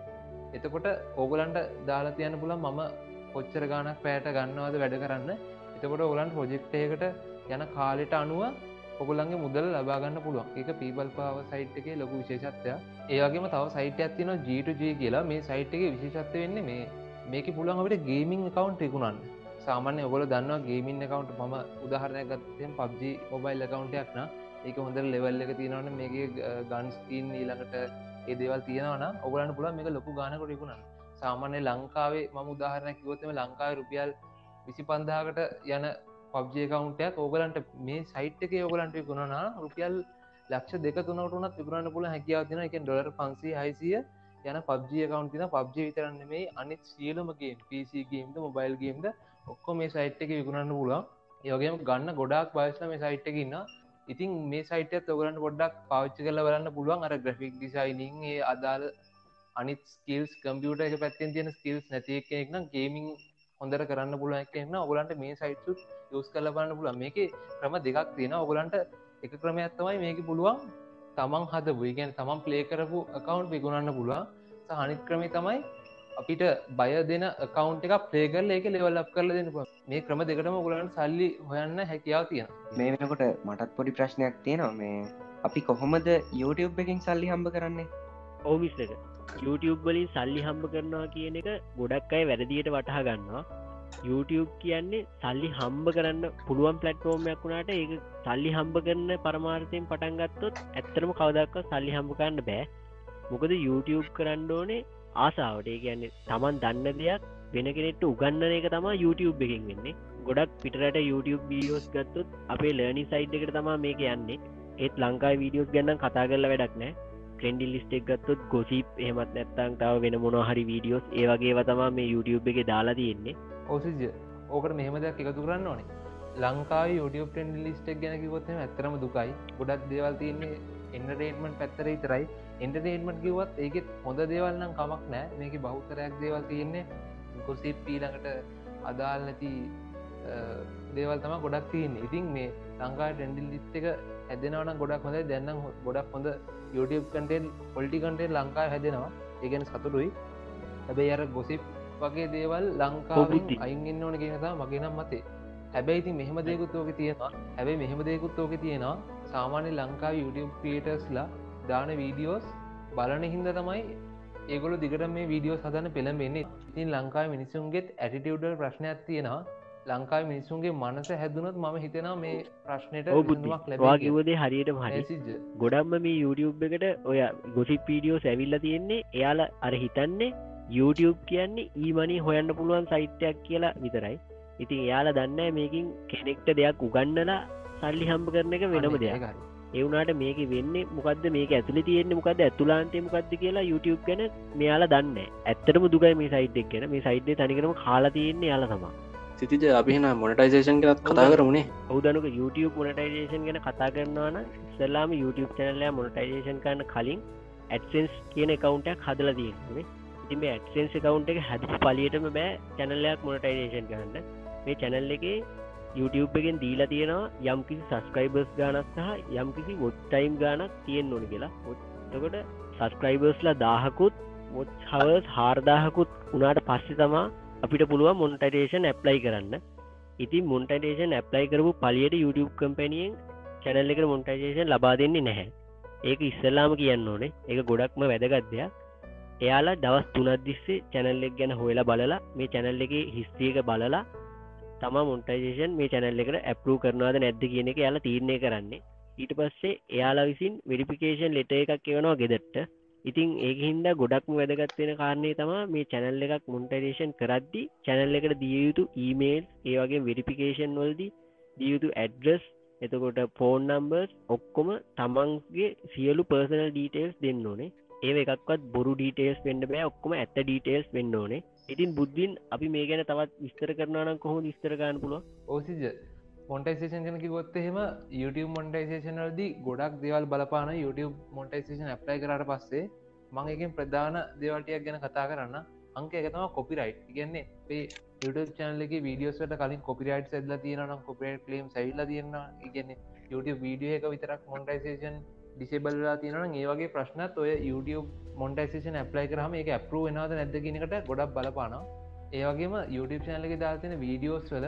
එතකොට ඕගලන්ට දාලා තියන්න පුළන් මම කොච්චර ගානක් පෑට ගන්නවාද වැඩ කරන්න. එතකොට ඔගලන් ප්‍රොජෙක්්යකට යන කාලෙට අනුව ඔගුලන්ගේ මුදල් ලබාගන්න පුළුවන්. එක පීබල් පාව සයිට් එක ලොකු විශේෂත්වය ඒවගේම තව සයිට ඇතින ජීටජ කියලා. මේ සයිට් එක විශේෂත්ව වෙන්න මේ. මේක පුළන් අපට ගේමින් කවන්් එකකුණන්න සාමාන්‍ය ඔගොල දන්නවා ගේමින් කවන්ට් ම උදාහරණය ගත්තයෙන් පබ්ජි මොබයිල් කවන්ටයක්න ඒක හොඳ ලෙවල් එක තියෙනවන. මේක ගන්ස්කීන් ඊළඟට ඒ දේවල් තියෙනවන ඔගලන්න පුළ මේක ලොකු ගානකොට ඉකුණන්න සාමාන්‍ය ලංකාවේ මම උදාහරණයක් කිවොත්තම ලංකාව රුපියල් විසි පන්දාකට යන පබ්ජය කවුන්ටයක් ඕගලන්ට මේ සයිට් එක ඔගලන්ට ගුණනා රුපියල් ලක්ෂ දෙක තුනට උනත් විකරන්න පුල හැකියාව තින එක ඩොලර් පන්සේ හයිසිය යන පබ්ජය කවන්තින පබ්ජ විතරන්න මේ අනිත් සියලමගේ පිසිගේම්ද මොබයිල්ගේම්ද ඔක්කො මේ සයිට් එක විකුණන්න පුලන් යෝගේම ගන්න ගොඩක් බයිස්ල මේ සයිට් එක ඉන්න ඉතින් මේ සයිට ඔගලන් ගොඩක් පාච්චි කල බලන්න පුළුවන්. අර ග්‍රෆික් ඩිසයිනිං ඒ අදාළ අනිත් ස්කිල්ස් කම්පියට එක පැත්තෙන් තියෙන ස්කිල්ස් නැති එකෙක් නම් ගේමින් හොඳර කරන්න පුළුවන් එන්න ඔගලන්ට මේ සයිට්සුත් යස් කල බලන්න පුළන් මේක ක්‍රම දෙකක් තියෙන ඔගලන්ට එක ක්‍රමයක් තමයි මේක පුළුවන්. තමන් හද වීගැන් තමන් ප්ලේ කරපු එකකවන්් විගුණන්න පුළුවන්. සහනිත් ක්‍රමේ තමයි අපිට බය දෙන කවන්් එක පලේකරල එක ලෙවල්ලක් කරල දෙන්න මේ ක්‍රම දෙකටම ගලන්ට සල්ලි හොයන්න හැකියාව තියෙන මේ වෙනකොට මටත් පොඩි ප්‍රශ්නයක් තියෙනවා. මේ අපි කොහොමද YouTube එකින් සල්ලි හම්බ කරන්නේ? ඕමිස් එක. YouTube වලින් සල්ලි හම්බ කරනවා කියන එක ගොඩක් අයි වැරදියට වටහා ගන්නවා. YouTube කියන්නේ සල්ලි හම්බ කරන්න පුළුවන් පලට්ෆෝර්මයක් වුණට ඒ සල්ලි හම්බ කරන්න පරමාර්තයෙන් පටන්ගත්තොත් ඇත්තරම කවදක්ක සල්ලි හම්බ කරන්න බෑ. මොකද YouTube කරන්න ඕනේ ආසාාවට. ඒ කියන්නේ තමන් දන්න දෙයක් වෙන කෙනෙට උගන්නන එක තමා YouTube එකින් වෙන්නේ. ගොඩක් පිටරට YouTube වීඩියෝස් ගත්තුත් අපේ ලර්නි සයිඩ් එකට තමා මේක යන්නේ. ඒත් ලංකායි වීඩියෝස් ගන්න කතා කරල වැඩක් නෑ ට්‍රෙන්ඩි ලිස්ටෙක් ගත්තුත් ගොසිප් එහෙමත් නැත්තං තාව වෙන මොනහරි වීඩියෝස් ඒවගේ තමා මේ YouTube එක දාලා තියෙන්නේ. ඕසිජ ඕකට මෙහෙම දෙයක් එකතු කරන්න ඕනේ. ලංකාව YouTube ටෙන්ඩ ලිස්ටක් ගැන කිවොත්ම ඇතරම දුකයි. ගොඩක් දේවල් තියන්නේ එන්නටේටමට පැත්තර ඉතරයි එන්ටර්ටේන්මට කිවත් ඒකෙත් හොඳ දේවල්නම් කමක් නෑ. මේක බෞතරයක් දේවල් තියෙන්නේ. ගොසිප් පීළඟට අදාල් නැති දේවල් තම ගොඩක් තියන්න. ඉතින් මේ ලංකා ටෙන්ඩිල් ලිස්ට එක හැදෙනවන ගොඩක් හොඳ දැන්නම් ගොඩක් හොඳ YouTube කටෙන් පොල්ටි කටේ ලංකා හැදෙනවා. ඒගැන සතුටුයි. හැබැයි අර ගොසිප් වගේ දේවල් ලංකාවින් අයිගන්න ඕන කියනතා මගේ නම් මතේ. හැබැයි ඉති මෙහෙම දෙකුත් ඕක තියෙනවා. හැබැයි මෙහෙම දෙකුත් ඕක තියෙනවා. සාමාන්‍ය ලංකාව YouTube ක්‍රියටර්ස්ලා දාන වීඩියෝස් බලන හින්ද තමයි ඒගොල දිගට මේ වීඩියෝ සදන පෙළඹෙන්නේ. ඉතින් ලංකාව මිනිසුන්ගේත් ඇටිටියුඩල් ප්‍රශ්නයක් තියෙනවා. ලංකාව මිනිසුන්ගේ මනස හැදුනොත් ම හිතෙනවා මේ ප්‍රශ්නයට ඔබුදුවක් ලැවාකිවදේ හරියට හරි. ගොඩක්ම මේ YouTube එකට ඔය ගොසි පීඩියෝ සැවිල්ල තියෙන්නේ. එයාලා අර හිතන්නේ YouTube කියන්නේ ඊමනි හොයන්න පුළුවන් සයිට්‍යයක් කියලා විතරයි. ඉතින් එයාලා දන්න මේකින් කෙනෙක්ට දෙයක් උගන්නලා සල්ලි හම්බ කරන එක වෙනම දෙයක් එවුනාට මේක වෙන්න මොකද මේක ඇතුල තියෙන්නේ මොකද ඇතුලාන්තය මොකක්ද කියලා YouTube ගැන මෙයාලා දන්න ඇත්තටම දුකයි මේ සයිට් එක් ගැන. මේ සයිට්ේ තනිකරම කාලා තියෙන්නේ යාල තමා සිතිජ අපින මොනටයිසේෂන් කරත් කතා කරමුණේ ඔවදනුක YouTube මොනටයිසේෂන් ගැන කතා කරනවාන සල්ලාම YouTube චැනල්ලයා මොනටයිසේෂන් කරන කලින් ඇඩසන්ස් කියන කවුන්ටක් හදල තියෙන්නේ ඉතින් මේ ඇඩසන්ස් කවුන්ට එක හැදපු පලියටම බෑ චැනල්ලයක් මොනටයිසේෂන් කරන්න. මේ චැනල් එකේ YouTube එකෙන් දීලා තියෙනවා යම්කිසි සස්ක්‍රයිබර්ස් ගානක් සහ යම්කිසි වොට්ටයිම් ගානක් තියෙන් ඕනි කියලා. ඔොත්තකොට සස්ක්‍රයිබර්ස්ලා දාහකුත් මොත් හවස් හාර්දාහකුත් උනාට පස්සෙ තමා අපිට පුළුව මොන්ටඩේෂන් ඇප්ලයි කරන්න. ඉතින් මොන්ටඩේෂන් ඇප්ලයි කරපු පලියට YouTube කම්පැනියෙන් චැනල් එක මොන්ටජේෂන් ලබා දෙන්නේ නැහැ. ඒක ඉස්සල්ලාම කියන්න ඕනේ. එක ගොඩක්ම වැදගත්දයක් එයාලා දවස් තුනත් දිස්සේ චැනල්ලෙක් ගැන හොයලා බලලා මේ චැනල් එක හිස්තියක බලලා තම මොන්ටයිජේෂන් මේ චැනල් එකට ඇප්ලූ කරනවාද නැද්ද කියන එක යාලා තීරණය කරන්නේ. ඊට පස්සේ එයාලා විසින් වෙරිපිකේෂන් ලෙට එකක් එවනවා ගෙදට ඉතින් ඒක හින්ද ගොඩක්ම වැදගත්වෙන කාරණය තම මේ චැනල් එකක් මොන්ටරේෂන් කරද්දි චැනල් එකට දිය යුතු ඊමේල් ඒ වගේ වෙරිපිකේෂන් වල්දි දියයුතු ඇඩ්‍රස් එතකොට ෆෝන් නම්බර්ස් ඔක්කොම තමන්ගේ සියලු පර්සනල් ඩීටේල්ස් දෙන්න ඕනේ. ඒ එකක්වත් බොරු ඩීටේල්ස් වෙන්ඩ බෑ. ඔක්කොම ඇත්ත ඩීටේල්ස් වෙන්න ඕනේ. ඉතින් බුද්ධින් අපි මේ ගැන තවත් විස්තර කරනනම් කොහොම විස්තරගන්න පුළුව ඕසිජ මොන්ටයිසේෂන් කනක ගොත් එහෙම YouTube මොන්ටයිසේෂනල්දී ගොඩක් දෙවල් බලපාන YouTube මොන්ටයිසේෂන් ඇප්ලයි කරට පස්සේ මං එකින් ප්‍රධාන දෙවල්ටයක් ගැන කතා කරන්න. අංක එකතම කොපිරයිට් ඉගන්නේ පේ YouTube චනලක වීඩියෝස්ට කලින් කොපිරයිට් සැදල තියෙනනම් කොපිරයිට් කලම් සැල්ල තියන්න ඉගන්න YouTube වීඩියෝ එක විතරක් මොන්ටයිසේෂන් ඩිසේබල්ලා තියෙන ඒ වගේ ප්‍රශ්නත් ඔය YouTube මොන්ටයිසේෂන් ඇප්ලයි කරහම එක ඇපරු වෙනවාද නැදගෙනකට ගොඩක් බලපාන ඒවගේම YouTube චනලක දාතින වීඩියෝස් වල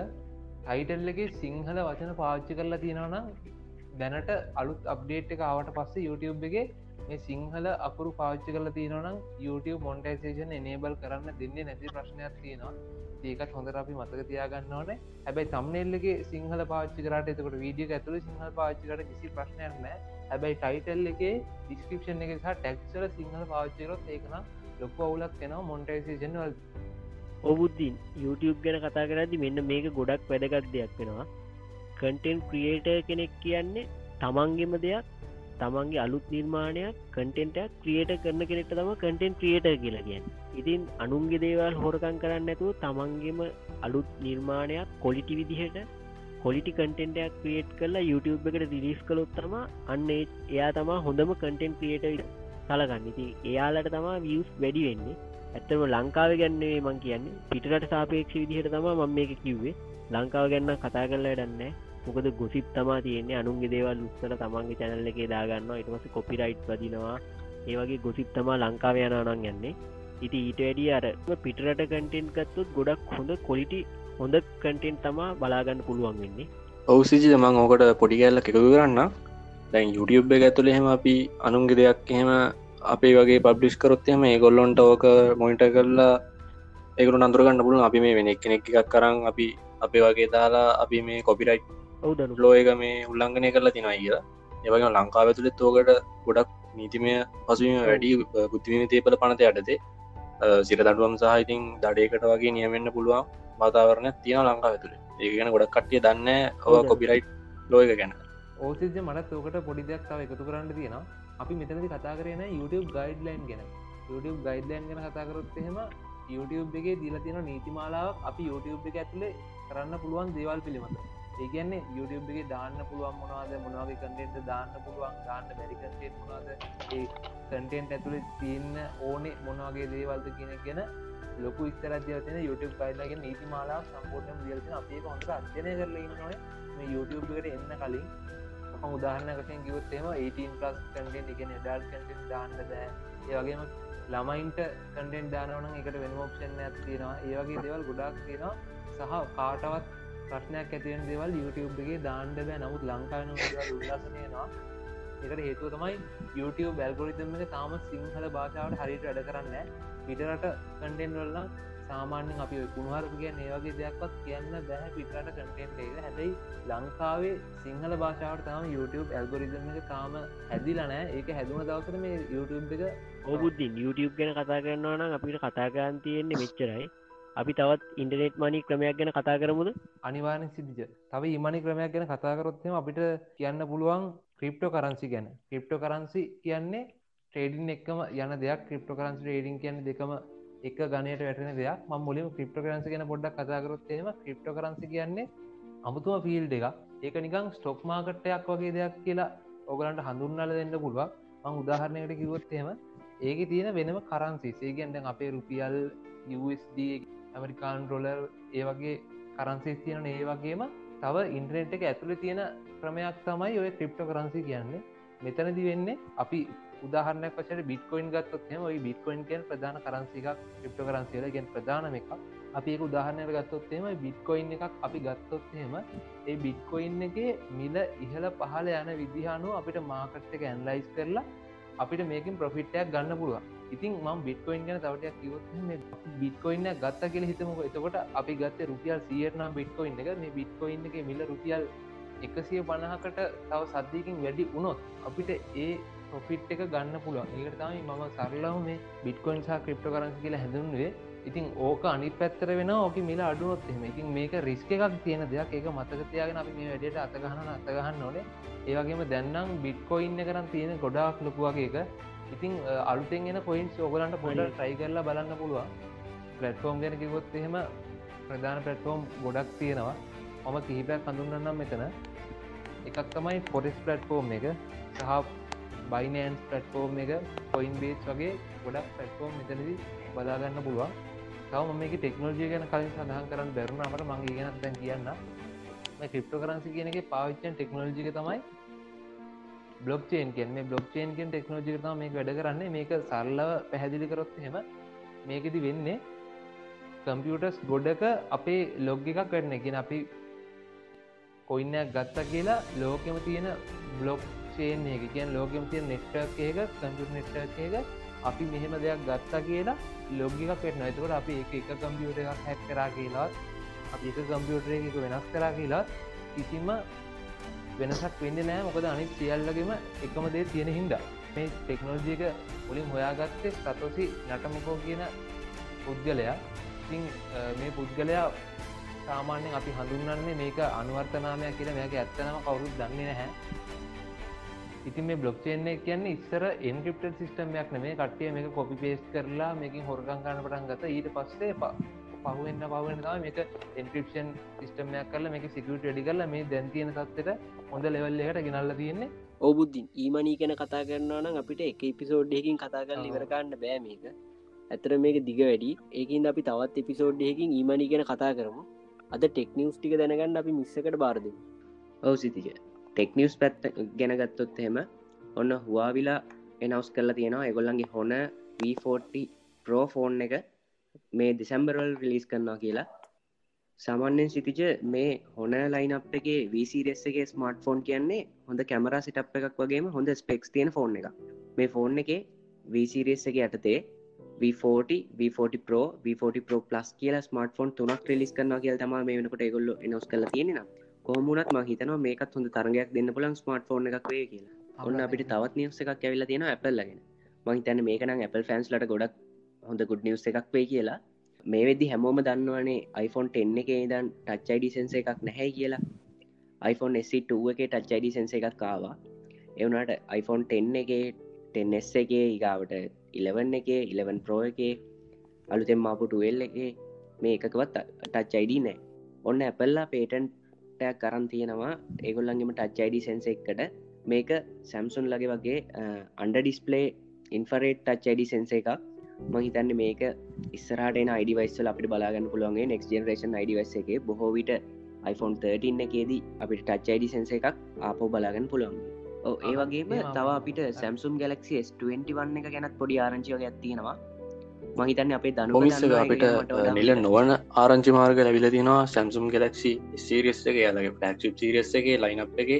ටයිටල්ලගේ සිංහල වචන පාච්චි කරලා තියෙනවනම් දැනට අලුත් අප්ඩේට් එක ආවට පස්සේ YouTube එක මේ සිංහල අකුරු පාච්චි කරලා තියෙනවනම් YouTube මොන්ටයිසේෂන් එනේබල් කරන්න දෙන්නේ නැති ප්‍රශ්නයක් තියෙනවා. ඒකත් හොඳර අපි මතක තියාගන්න ඕන. හැබැයි තම්නෙල්ලගේ සිංහල පාච්චි කරට එතකට වීඩිය ඇතුළ සිංහල පාච්චිකට කිසි ප්‍රශ්නයක් නෑ හැබැයි ටයිටල් එක ඩිස්ක්‍රපෂන් එක සහ ටැක්සල සිංහල පාච්චිරොත් ඒකන ලොක්ක අවුලක් කෙනවා මොන්ටයිසේෂන් වල්. ඔබුද්ධින් YouTube ගැන කතා කරදි මෙන්න මේක ගොඩක් වැදගත් දෙයක් වෙනවා. කටෙන් ක්‍රියේට කෙනෙක් කියන්නේ තමන්ගෙම දෙයක් තමන්ගේ අලුත් නිර්මාණයක් කටෙන්ටක් ක්‍රියේට කරන කෙනෙට තම කටෙන් ක්‍රියේට කියලා කියන්න. ඉතින් අනුන්ගේ දේවල් හොරකන් කරන්න ඇතුව තමන්ගෙම අලුත් නිර්මාණයක් කොලිටි විදිහට කොලිටි කටෙන්ටයක් ක්‍රියේට් කරලා YouTube එකට රිලිස් කළොත් තම අන්න එයා තමා හොඳම කටෙන් ක්‍රියේට සලගන්න ඉති එයාලට තමා වියස් වැඩි වෙන්නේ. ඇත්තම ලංකාව ගැන්නේ මං කියන්නේ. පිටට සාපේක්ෂ විදිහට තම මම මේක කිව්වේ. ලංකාව ගැන්න කතා කරලා ඩන්න මොකද ගොසිප් තමා තියෙන්නේ. අනුන්ගේ දේවල් උත්සල තමන්ගේ චැනල්ල එක දාගන්න ඉටමස කොපිරයිට් වදිනවා ඒවගේ ගොසිප් තමා ලංකාව යනනන් යන්නේ. ඉති ඊට වැඩිය අර පිටරට කටෙන්ට් ගත්තුත් ගොඩක් හොඳ කොලිටි හොඳ කටෙන්ට් තමා බලාගන්න පුළුවන් වෙන්නේ. ඔවුසිජි තමන් ඕකට පොඩි කැල්ල එකතු කරන්න. දැන් YouTube එක ඇතුළ එහෙම අපි අනුන්ගේ දෙයක් එහෙම අපේ වගේ පබ්ලිස් කරොත්යම ඒ ගොල්ලොන්ට ඕක මොයිට කරලා ඒකට අන්දුරගන්න පුළුවන්. අපි මේ වෙන කෙනෙක් එකක් කරන්න අපි අපේ වගේ දාලා අපි මේ කොපිරයිට් ඔවුදනු ලෝ එක මේ උල්ලංඝනය කරලා තිනයි කියලා. ඒවගේ ලංකාව තුළෙත් ඕකට ගොඩක් නීතිමය පසුවීම වැඩි බුද්ධිම තේපල පනත යටතේ. සිර දඩුවම් සාහිතින් දඩයකට වගේ නියමෙන්න්න පුළුවන් වාතාවරණ තියෙන ලංකාව තුළ ඒ ගැන ගොඩක් කට්ටිය දන්න ඔව කොපිරයිට් ලෝයක ගැන. ඕසිජ මටත් ඕකට පොඩි දෙයක් තව එකතු කරන්න තියෙනවා. අපි මෙතනති කතා කරන YouTube ගයිඩ්ලයින් ගැන. YouTube ගයිඩ්ලයින් ගැන කතාකරොත් එහෙම YouTube එකේ දීලා තියෙන නීතිමාලාව අපි YouTube එක ඇතුළේ කරන්න පුළුවන් දේවල් පිළිබඳ ඒගන්නේ YouTube එක දාන්න පුළුවන් මොනවාද? මොනවාගේ කටෙන්ට දාන්න පුළුවන්? දාන්න බැරි කටෙන්ට මොනාද ඒ කටෙන්ට් ඇතුළේ තියන්න ඕනේ මොනවාගේ දේවල්ද කියන ගැන ලොකු ස්තරත්යතින YouTube ගයිඩලගේ නීතිමාලා සම්පූර්ණ දියල්තින අපේ හොඳ අධ්‍යනය කරල ඉන්නවන මේ YouTube එකට එන්න කලින් උදාහරණ කසින් කිවත්තේම 18 පලස් කටෙන්ට එකන ඩල් කටෙන්් දාන්න දෑ ඒවගේම ළමයින්ට කටෙන්් දානවන එකට වෙන ෝප්ෂන් ඇත් තියෙනවා. ඒවගේ දෙවල් ගොඩක් තියෙනවා. සහ කාටවත් ප්‍රශ්නයක් ඇතිවෙන දෙවල් YouTube එකගේ දාණ්ඩ බෑ. නමුත් ලංකාන උල්ලසනයනවා එකට හේතුව තමයි YouTube බැල්ගොරිතම එක තාම සිංහල භාෂාවට හරිට වැඩ කරන්න පිටරට කටෙන්් වල්ලා සාමාන්‍යෙන් අපි කුණහරපුගේ ඒවගේ දෙයක්වත් කියන්න බැහැ පිටරට කටෙන්ට එක. හැබැයි ලංකාවේ සිංහල භාෂාවට තම YouTube ඇල්ගොරිදම එක තාම හැදිලනෑ ඒක හැදුම දවසර මේ YouTube එක ඔබුද්ධින් YouTube ගැන කතා කරනවා නම් අපිට කතා කරන්න තියෙන්නේ මෙච්චරයි. අපි තවත් ඉන්ටනෙට් මනි ක්‍රමයක් ගැන කතා කරමුද? අනිවාරෙන් සිද්ධ තව e ඉමනි ක්‍රමයක් ගැන කතා කරොත්ම අපිට කියන්න පුළුවන් ක්‍රිප්ටෝ කරන්සි ගැන. ක්‍රිප්ටෝ කරන්සි කියන්නේ ට්‍රේඩින් එක්කම යන දෙයක්. ක්‍රිප්ටෝ කරන්සි ටේඩින් කියන්න දෙකම එක ගනයට වැටෙන දෙයක්. ම මුලින් ක්‍රිප්ට කරන්සි ගැන පොඩ්ඩක් කතාකරොත්තේම ක්‍රිප්ට කරන්සි කියන්නේ අමුතුම ෆිල් එක ඒක නිකං ස්ටොක් මාකට්ටයක් වගේ දෙයක් කියලා ඔගලන්ට හඳුන්නල දෙන්න පුළුවන්. මං උදාහරණයට කිවොත්තේම ඒක තියෙන වෙනම කරන්සි සේගෙන්ට අපේ රුපියල් USD ඇමරිකාන් රොලර් ඒ වගේ කරන්සිස් තියෙන ඒ වගේම තව ඉන්ට්‍රනෙට් එක ඇතුළ තියෙන ක්‍රමයක් තමයි ඔය ක්‍රිප්ට කරන්සි කියන්නේ. මෙතනදි වෙන්නේ අපි උදාහරනයක් වචට බිට්කොයින් ගත්තොත්ම ඔයි බිට්කොයින් කියෙන් ප්‍රධාන කරන්සික ක්‍රිප්ට කරන්සිල ගෙන් ප්‍රධානම එකක්. අපි ඒක උදාහරණයට ගත්තොත්තේම බිට්කොයින් එකක් අපි ගත්තොත්හෙම ඒ බිට්කොයින් එක මිල ඉහල පහල යන විදිහානුව අපිට මාකට් එක ඇන්ලයිස් කරලා අපිට මේකින් ප්‍රෆිට්ටයක් ගන්න පුළුව ඉතින් ම බිට්කොයින් ගැන තවටයක් කිවොත් බිට්කොයින්න ගත්ත කියල හිතමක. එතකොට අපි ගත්ත රුපියල් සියරනම් බිට්කොයින් එක. මේ බිට්කොයින් එක මිල රුපියල් එකසිය පණහකට තව සද්ධයකින් වැඩි වුණොත් අපිට ඒ ප්‍රොෆිට් එක ගන්න පුළුවන්. ඒකට තමයි මම සරලව මේ බිට්කොයින් සහ ක්‍රිප්ට කරන්සි කියලා හැඳුන්වේ ඉතින් ඕක අනි පැත්තර වෙන ඕක මිල අඩුවොත් එම ඉතින් මේක රිස්ක එකක් තියෙන දෙයක්. ඒක මතකතියාගෙන අපි මේ වැඩට අතගහන අතගහන්න ඕනේ. ඒවගේම දැන්නම් බිට්කොයින්න කරන්න තියෙන ගොඩාක් ලොකුවගේ එක. ඉතින් අලුතෙන් එන කොයින්ස් ඕගලන්ට පොඩ ට්‍රයි කරලා බලන්න පුළුවන්. පලට්ෆෝම් ගැන කිවොත් එහෙම ප්‍රධාන පලට්ෆෝම් ගොඩක් තියෙනවා. මම කිහිපයක් හඳුන්නන්නම් මෙතන. එකක් තමයි පොරිස් පලට්ෆෝම් එක සහ බයිනන්ස් පලට්ෆෝම් එක කොයින් බේස් වගේ ගොඩක් පලට්ෆෝම් මෙතනදි බදාගන්න පුළුවන්. තව මේක ටෙක්නෝජිය ගැන කලින් සඳහන් කරන්න බැරුණමට මගේ ගැන දැන් කියන්න ක්‍රිප්ටෝ කරන්සි කියන එක පාවිච්චන් ටෙක්නෝජික තමයි බ්ලොක් චේන් කියෙන් මේ බ්ලොක් චේන් කියෙන් ටෙක්නෝජික තම මේ වැඩ කරන්නේ. මේක සරල්ලව පැහැදිලි කරොත් හෙම මේකෙති වෙන්නේ කම්පියටස් ගොඩක අපේ ලොග් එකක් වැඩන. කියෙන අපි කොයින්නයක් ගත්ත කියලා ලෝකෙම තියෙන බ්ලොක් චේන් එක. කියෙන් ලෝකෙම තියෙන නෙක්ටක් එක කම්පියුට නෙක්ටක් එක අපි මෙහෙම දෙයක් ගත්තා කියලා ලොග්ගික පෙටන එතකට අපි එක එක කම්පියුට එකක් හැක් කරා කියලාත් අපි එක කම්පියුටර එක වෙනස් කරා කියලාත් කිසිම වෙනසක් වෙන්න නෑ මොකද අනිත් සියල්ලගේම එකම දේ තියෙන හින්දා. මේ ටෙක්නෝජියක මුලින් හොයාගත්තේ සතොසි නටමකෝ කියන පුද්ගලයා. ඉතින් මේ පුද්ගලයා සාමාන්‍යෙන් අපි හඳුන්න්නේ මේක අනුවර්තනාමයක් කියලා මේක ඇත්තනම කවුරුත් දන්නේ නැහැ. ඉතින් මේ බ්ලොක්්චේන්නේ කියන්නේ ඉස්සර එන්ක්‍රප්ට සිිටමයක් නේ කට්ටිය මේ කොපි පේස් කරලා මේකින් හොරගන් ගන්න පටන් ගත ඊට පස්සේ පහුවෙන්න්න පහුවෙන් තම මේක එන්ක්‍රපෂන් සිිටමයක් කරල මේක සිකට ඩි කරල මේ දැන්තියන සත්තට හොඳ ලෙවල්ලකට ගෙනල්ල තියෙන්නේ. ඔබුද්ධින් ඊමනී කන කතා කරනවා නම් අපිට එක එපිසෝඩ්ඩයකින් කතා කරල ඉවරකාන්න බෑ මේක. ඇතර මේක දිග වැඩි. ඒකින් අපි තවත් එපිසෝඩ්ඩයකින් ඊමනී ගැන කතා කරමු. අද ටෙක්නිවස් ටික දැනගන්න අපි මිස්සකට බාරද ඔව සිතික. ටෙක්නිවස් පැත්ත ගැනගත්තොත් එහෙම ඔන්න හවාවිලා එනවස් කරලා තියෙනවා. එගොල්ලන්ගේ හොන V40 ප්‍රෝ ෆෝන් එක මේ දෙසැම්බරල් රිලිස් කරන්නවා කියලා. සාමාන්‍යෙන් සිතිජ මේ හොන ලයින් අප් එකේ වීසිරෙස්සගේ ස්මර්ට් ෆෝන් කියන්නේ හොඳ කැමරා සිටප් එකක් වගේම හොඳ ස්පෙක්ස් තියෙන ෆෝන් එක මේ ෆෝන් එකේ වීසිරෙස් එක යටතේ V40 V40 Pro V40 Pro Plus කියලා ස්මර්ට ෆෝන් තුනක් රිලිස් කරනවා කියල තම මේ වෙනකොට ගොල්ල එනොස් කල තියෙනවා කොහමුණත් ම හිතනවා මේකත් හොඳ තරගයක් දෙන්න පුලන් ස්මර්ට ෆෝන් එකක් වේ කියලා. ඔන්න අපිට තවත් නිවස එකක් ඇවිල්ලා තියෙන ඇපල්ලගෙන මහිතන්න මේකනම් Apple ෆෑන්ස්ලට ගොඩක් හොඳ ගුඩ් නිවස් එකක් වේ කියලා. මේ වෙදදි හැමෝම දන්නවනේ iPhone 10 එක දන් ටච්චයිඩි සන්ස එකක් නැහැ කියලා. iPhone S2 එක ටච්චයිඩි සන්ස එකක් කාවා එවනට iPhone 10 එක 10s එක ඉගාවට 11 එක 11 ප්‍රෝ එක අලුතෙන් මාපු 12 එක මේ එකකවත් ටච්චයිඩි නෑ. ඔන්න ඇපල්ලා පේටන්් ටයක් කරන් තියෙනවා. ඒගොල්ලන්ගේම ටච්චයිඩ සන්ස එකට. මේක සැම්සුන් ලගේ වගේ අන්ඩ ඩිස්පලේ ඉන්ෆරේට් ටච්චයිඩි සන්ස එකක්. මහිතන්න මේක ඉස්සරට අයිඩිවයිස්සල් අපිට බලාගන්න පුළුවන්ගේ නෙක් ජනරේෂන් අයිඩිවස් එක බොහෝවිට iPhone 13 එකේදී අපිට ටච්චයිඩි සන්ස එකක් ආපෝ බලාගන්න පුළුවන්. ඒ වගේම තව අපිට සැම්සුම් ගලක්සි S21 එක ගැනත් පොඩි ආරංචියක ඇත්තියෙනවා මහිතන්න අපේ දන පොමිස්සක අපිට නිල නොවන ආරංචි මාර්ග ලැබිල තිනවා සැම්සුම් ගෙලක්සි සිරියස් එක යාලගේ පලක්ෂිප් සිරියස් එක ලයිනප් එක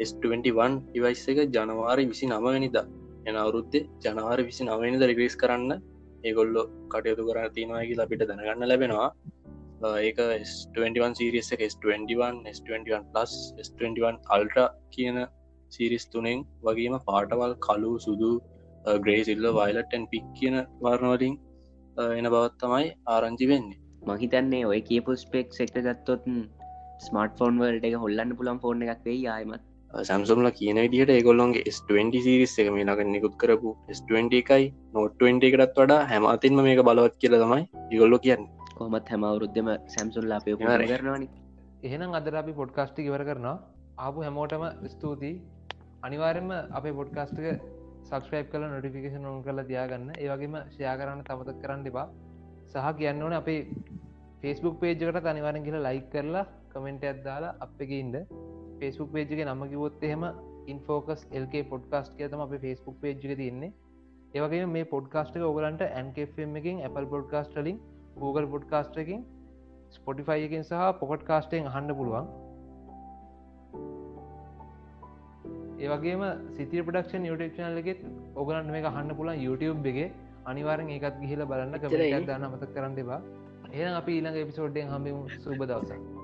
S21 ඉවයිස් එක ජනවාරි විසි නමවැනිද එන අවුරුත්තේ ජනවාර විසි නවනිද රිග්‍රේස් කරන්න ඒගොල්ලො කටයුතු කර තියෙනවාගේ අපිට දැනගන්න ලැබෙනවා. ඒක S21 සිරියස් එක S21 S21 plus S21 ultra කියන සිරිස් තුනෙන් වගේම පාටවල් කලු සුදු ග්‍රේසිල්ල වයිලටන් පික් කියන වර්ණවලින් එන බවත් තමයි ආරංචි වෙන්නේ. මහිතන්නේ ඔය කියපු ස්පෙක් එක ගත්තොත් ස්මර්ට ෆෝන් වල්ට එක හොල්ලන්න පුළන් ෆෝන් එකක් වේ යායමත් සැම්සුම්ල කියන විදිට ඒගොල්ලොන්ගේ S20 සිරිස් එක මේ ලඟ නිකුත් කරපු S20 එකයි නොට20 එකටත් වඩා හැමතින්ම මේක බලවත් කියල තමයි ඉගොල්ලො කියන්න. කොමත් හැමවරුද්ධම සැම්සුල්ලා පය කරනවානි. එහෙනම් අදර අපි පොඩ්කාස්ටි ඉවර කරනවා. ආපු හැමෝටම ස්තුතියි. අනිවාරෙන්ම අපේ පොඩ්කාස්ටක සක්ස්ක්‍රයිප් කල නොටිෆිකේෂන් ඔන් කරලා තියාගන්න. ඒවගේම ෂයා කරන්න තමත කරන්න එපා. සහ කියන්න ඕන අපේ ෆෙස්බුක් පේජකට අනිවාරෙන් කියලා ලයික් කරලා කමෙන්ට ඇත්දාලා අප එක ඉන්ද ෆෙස්බුක් පේජ්ගේ නම කිවොත් එහෙම ඉන්ෆෝකස් එල්ගේ පොඩ්කාස්ට් කියතම අප ෆෙස්බුක් පේජ්ක තින්නේ ඒවගේ මේ පොඩ්කාස්ටක ඔගලන්ට ඇන්කම් එකින් Apple පොඩ්කාස්ටලින් Google පොඩ්කාස්ටකින් ස්පොටිෆයි එකින් සහ පොකට් කාස්ටෙන් අහන්න පුළුවන්. ඒවගේම සිතිය පඩක්ෂන් YouTube චනලගෙත් ඔගලන්ට මේ අහන්න පුලන් YouTube එක. අනිවාරෙන් ඒකත් ගිහිල බලන්න කමට දන්න මත කරන්න දෙවා එහ අපි ඊළඟ එපිසෝඩ්ඩෙන් හමිම සුබ දවසක්.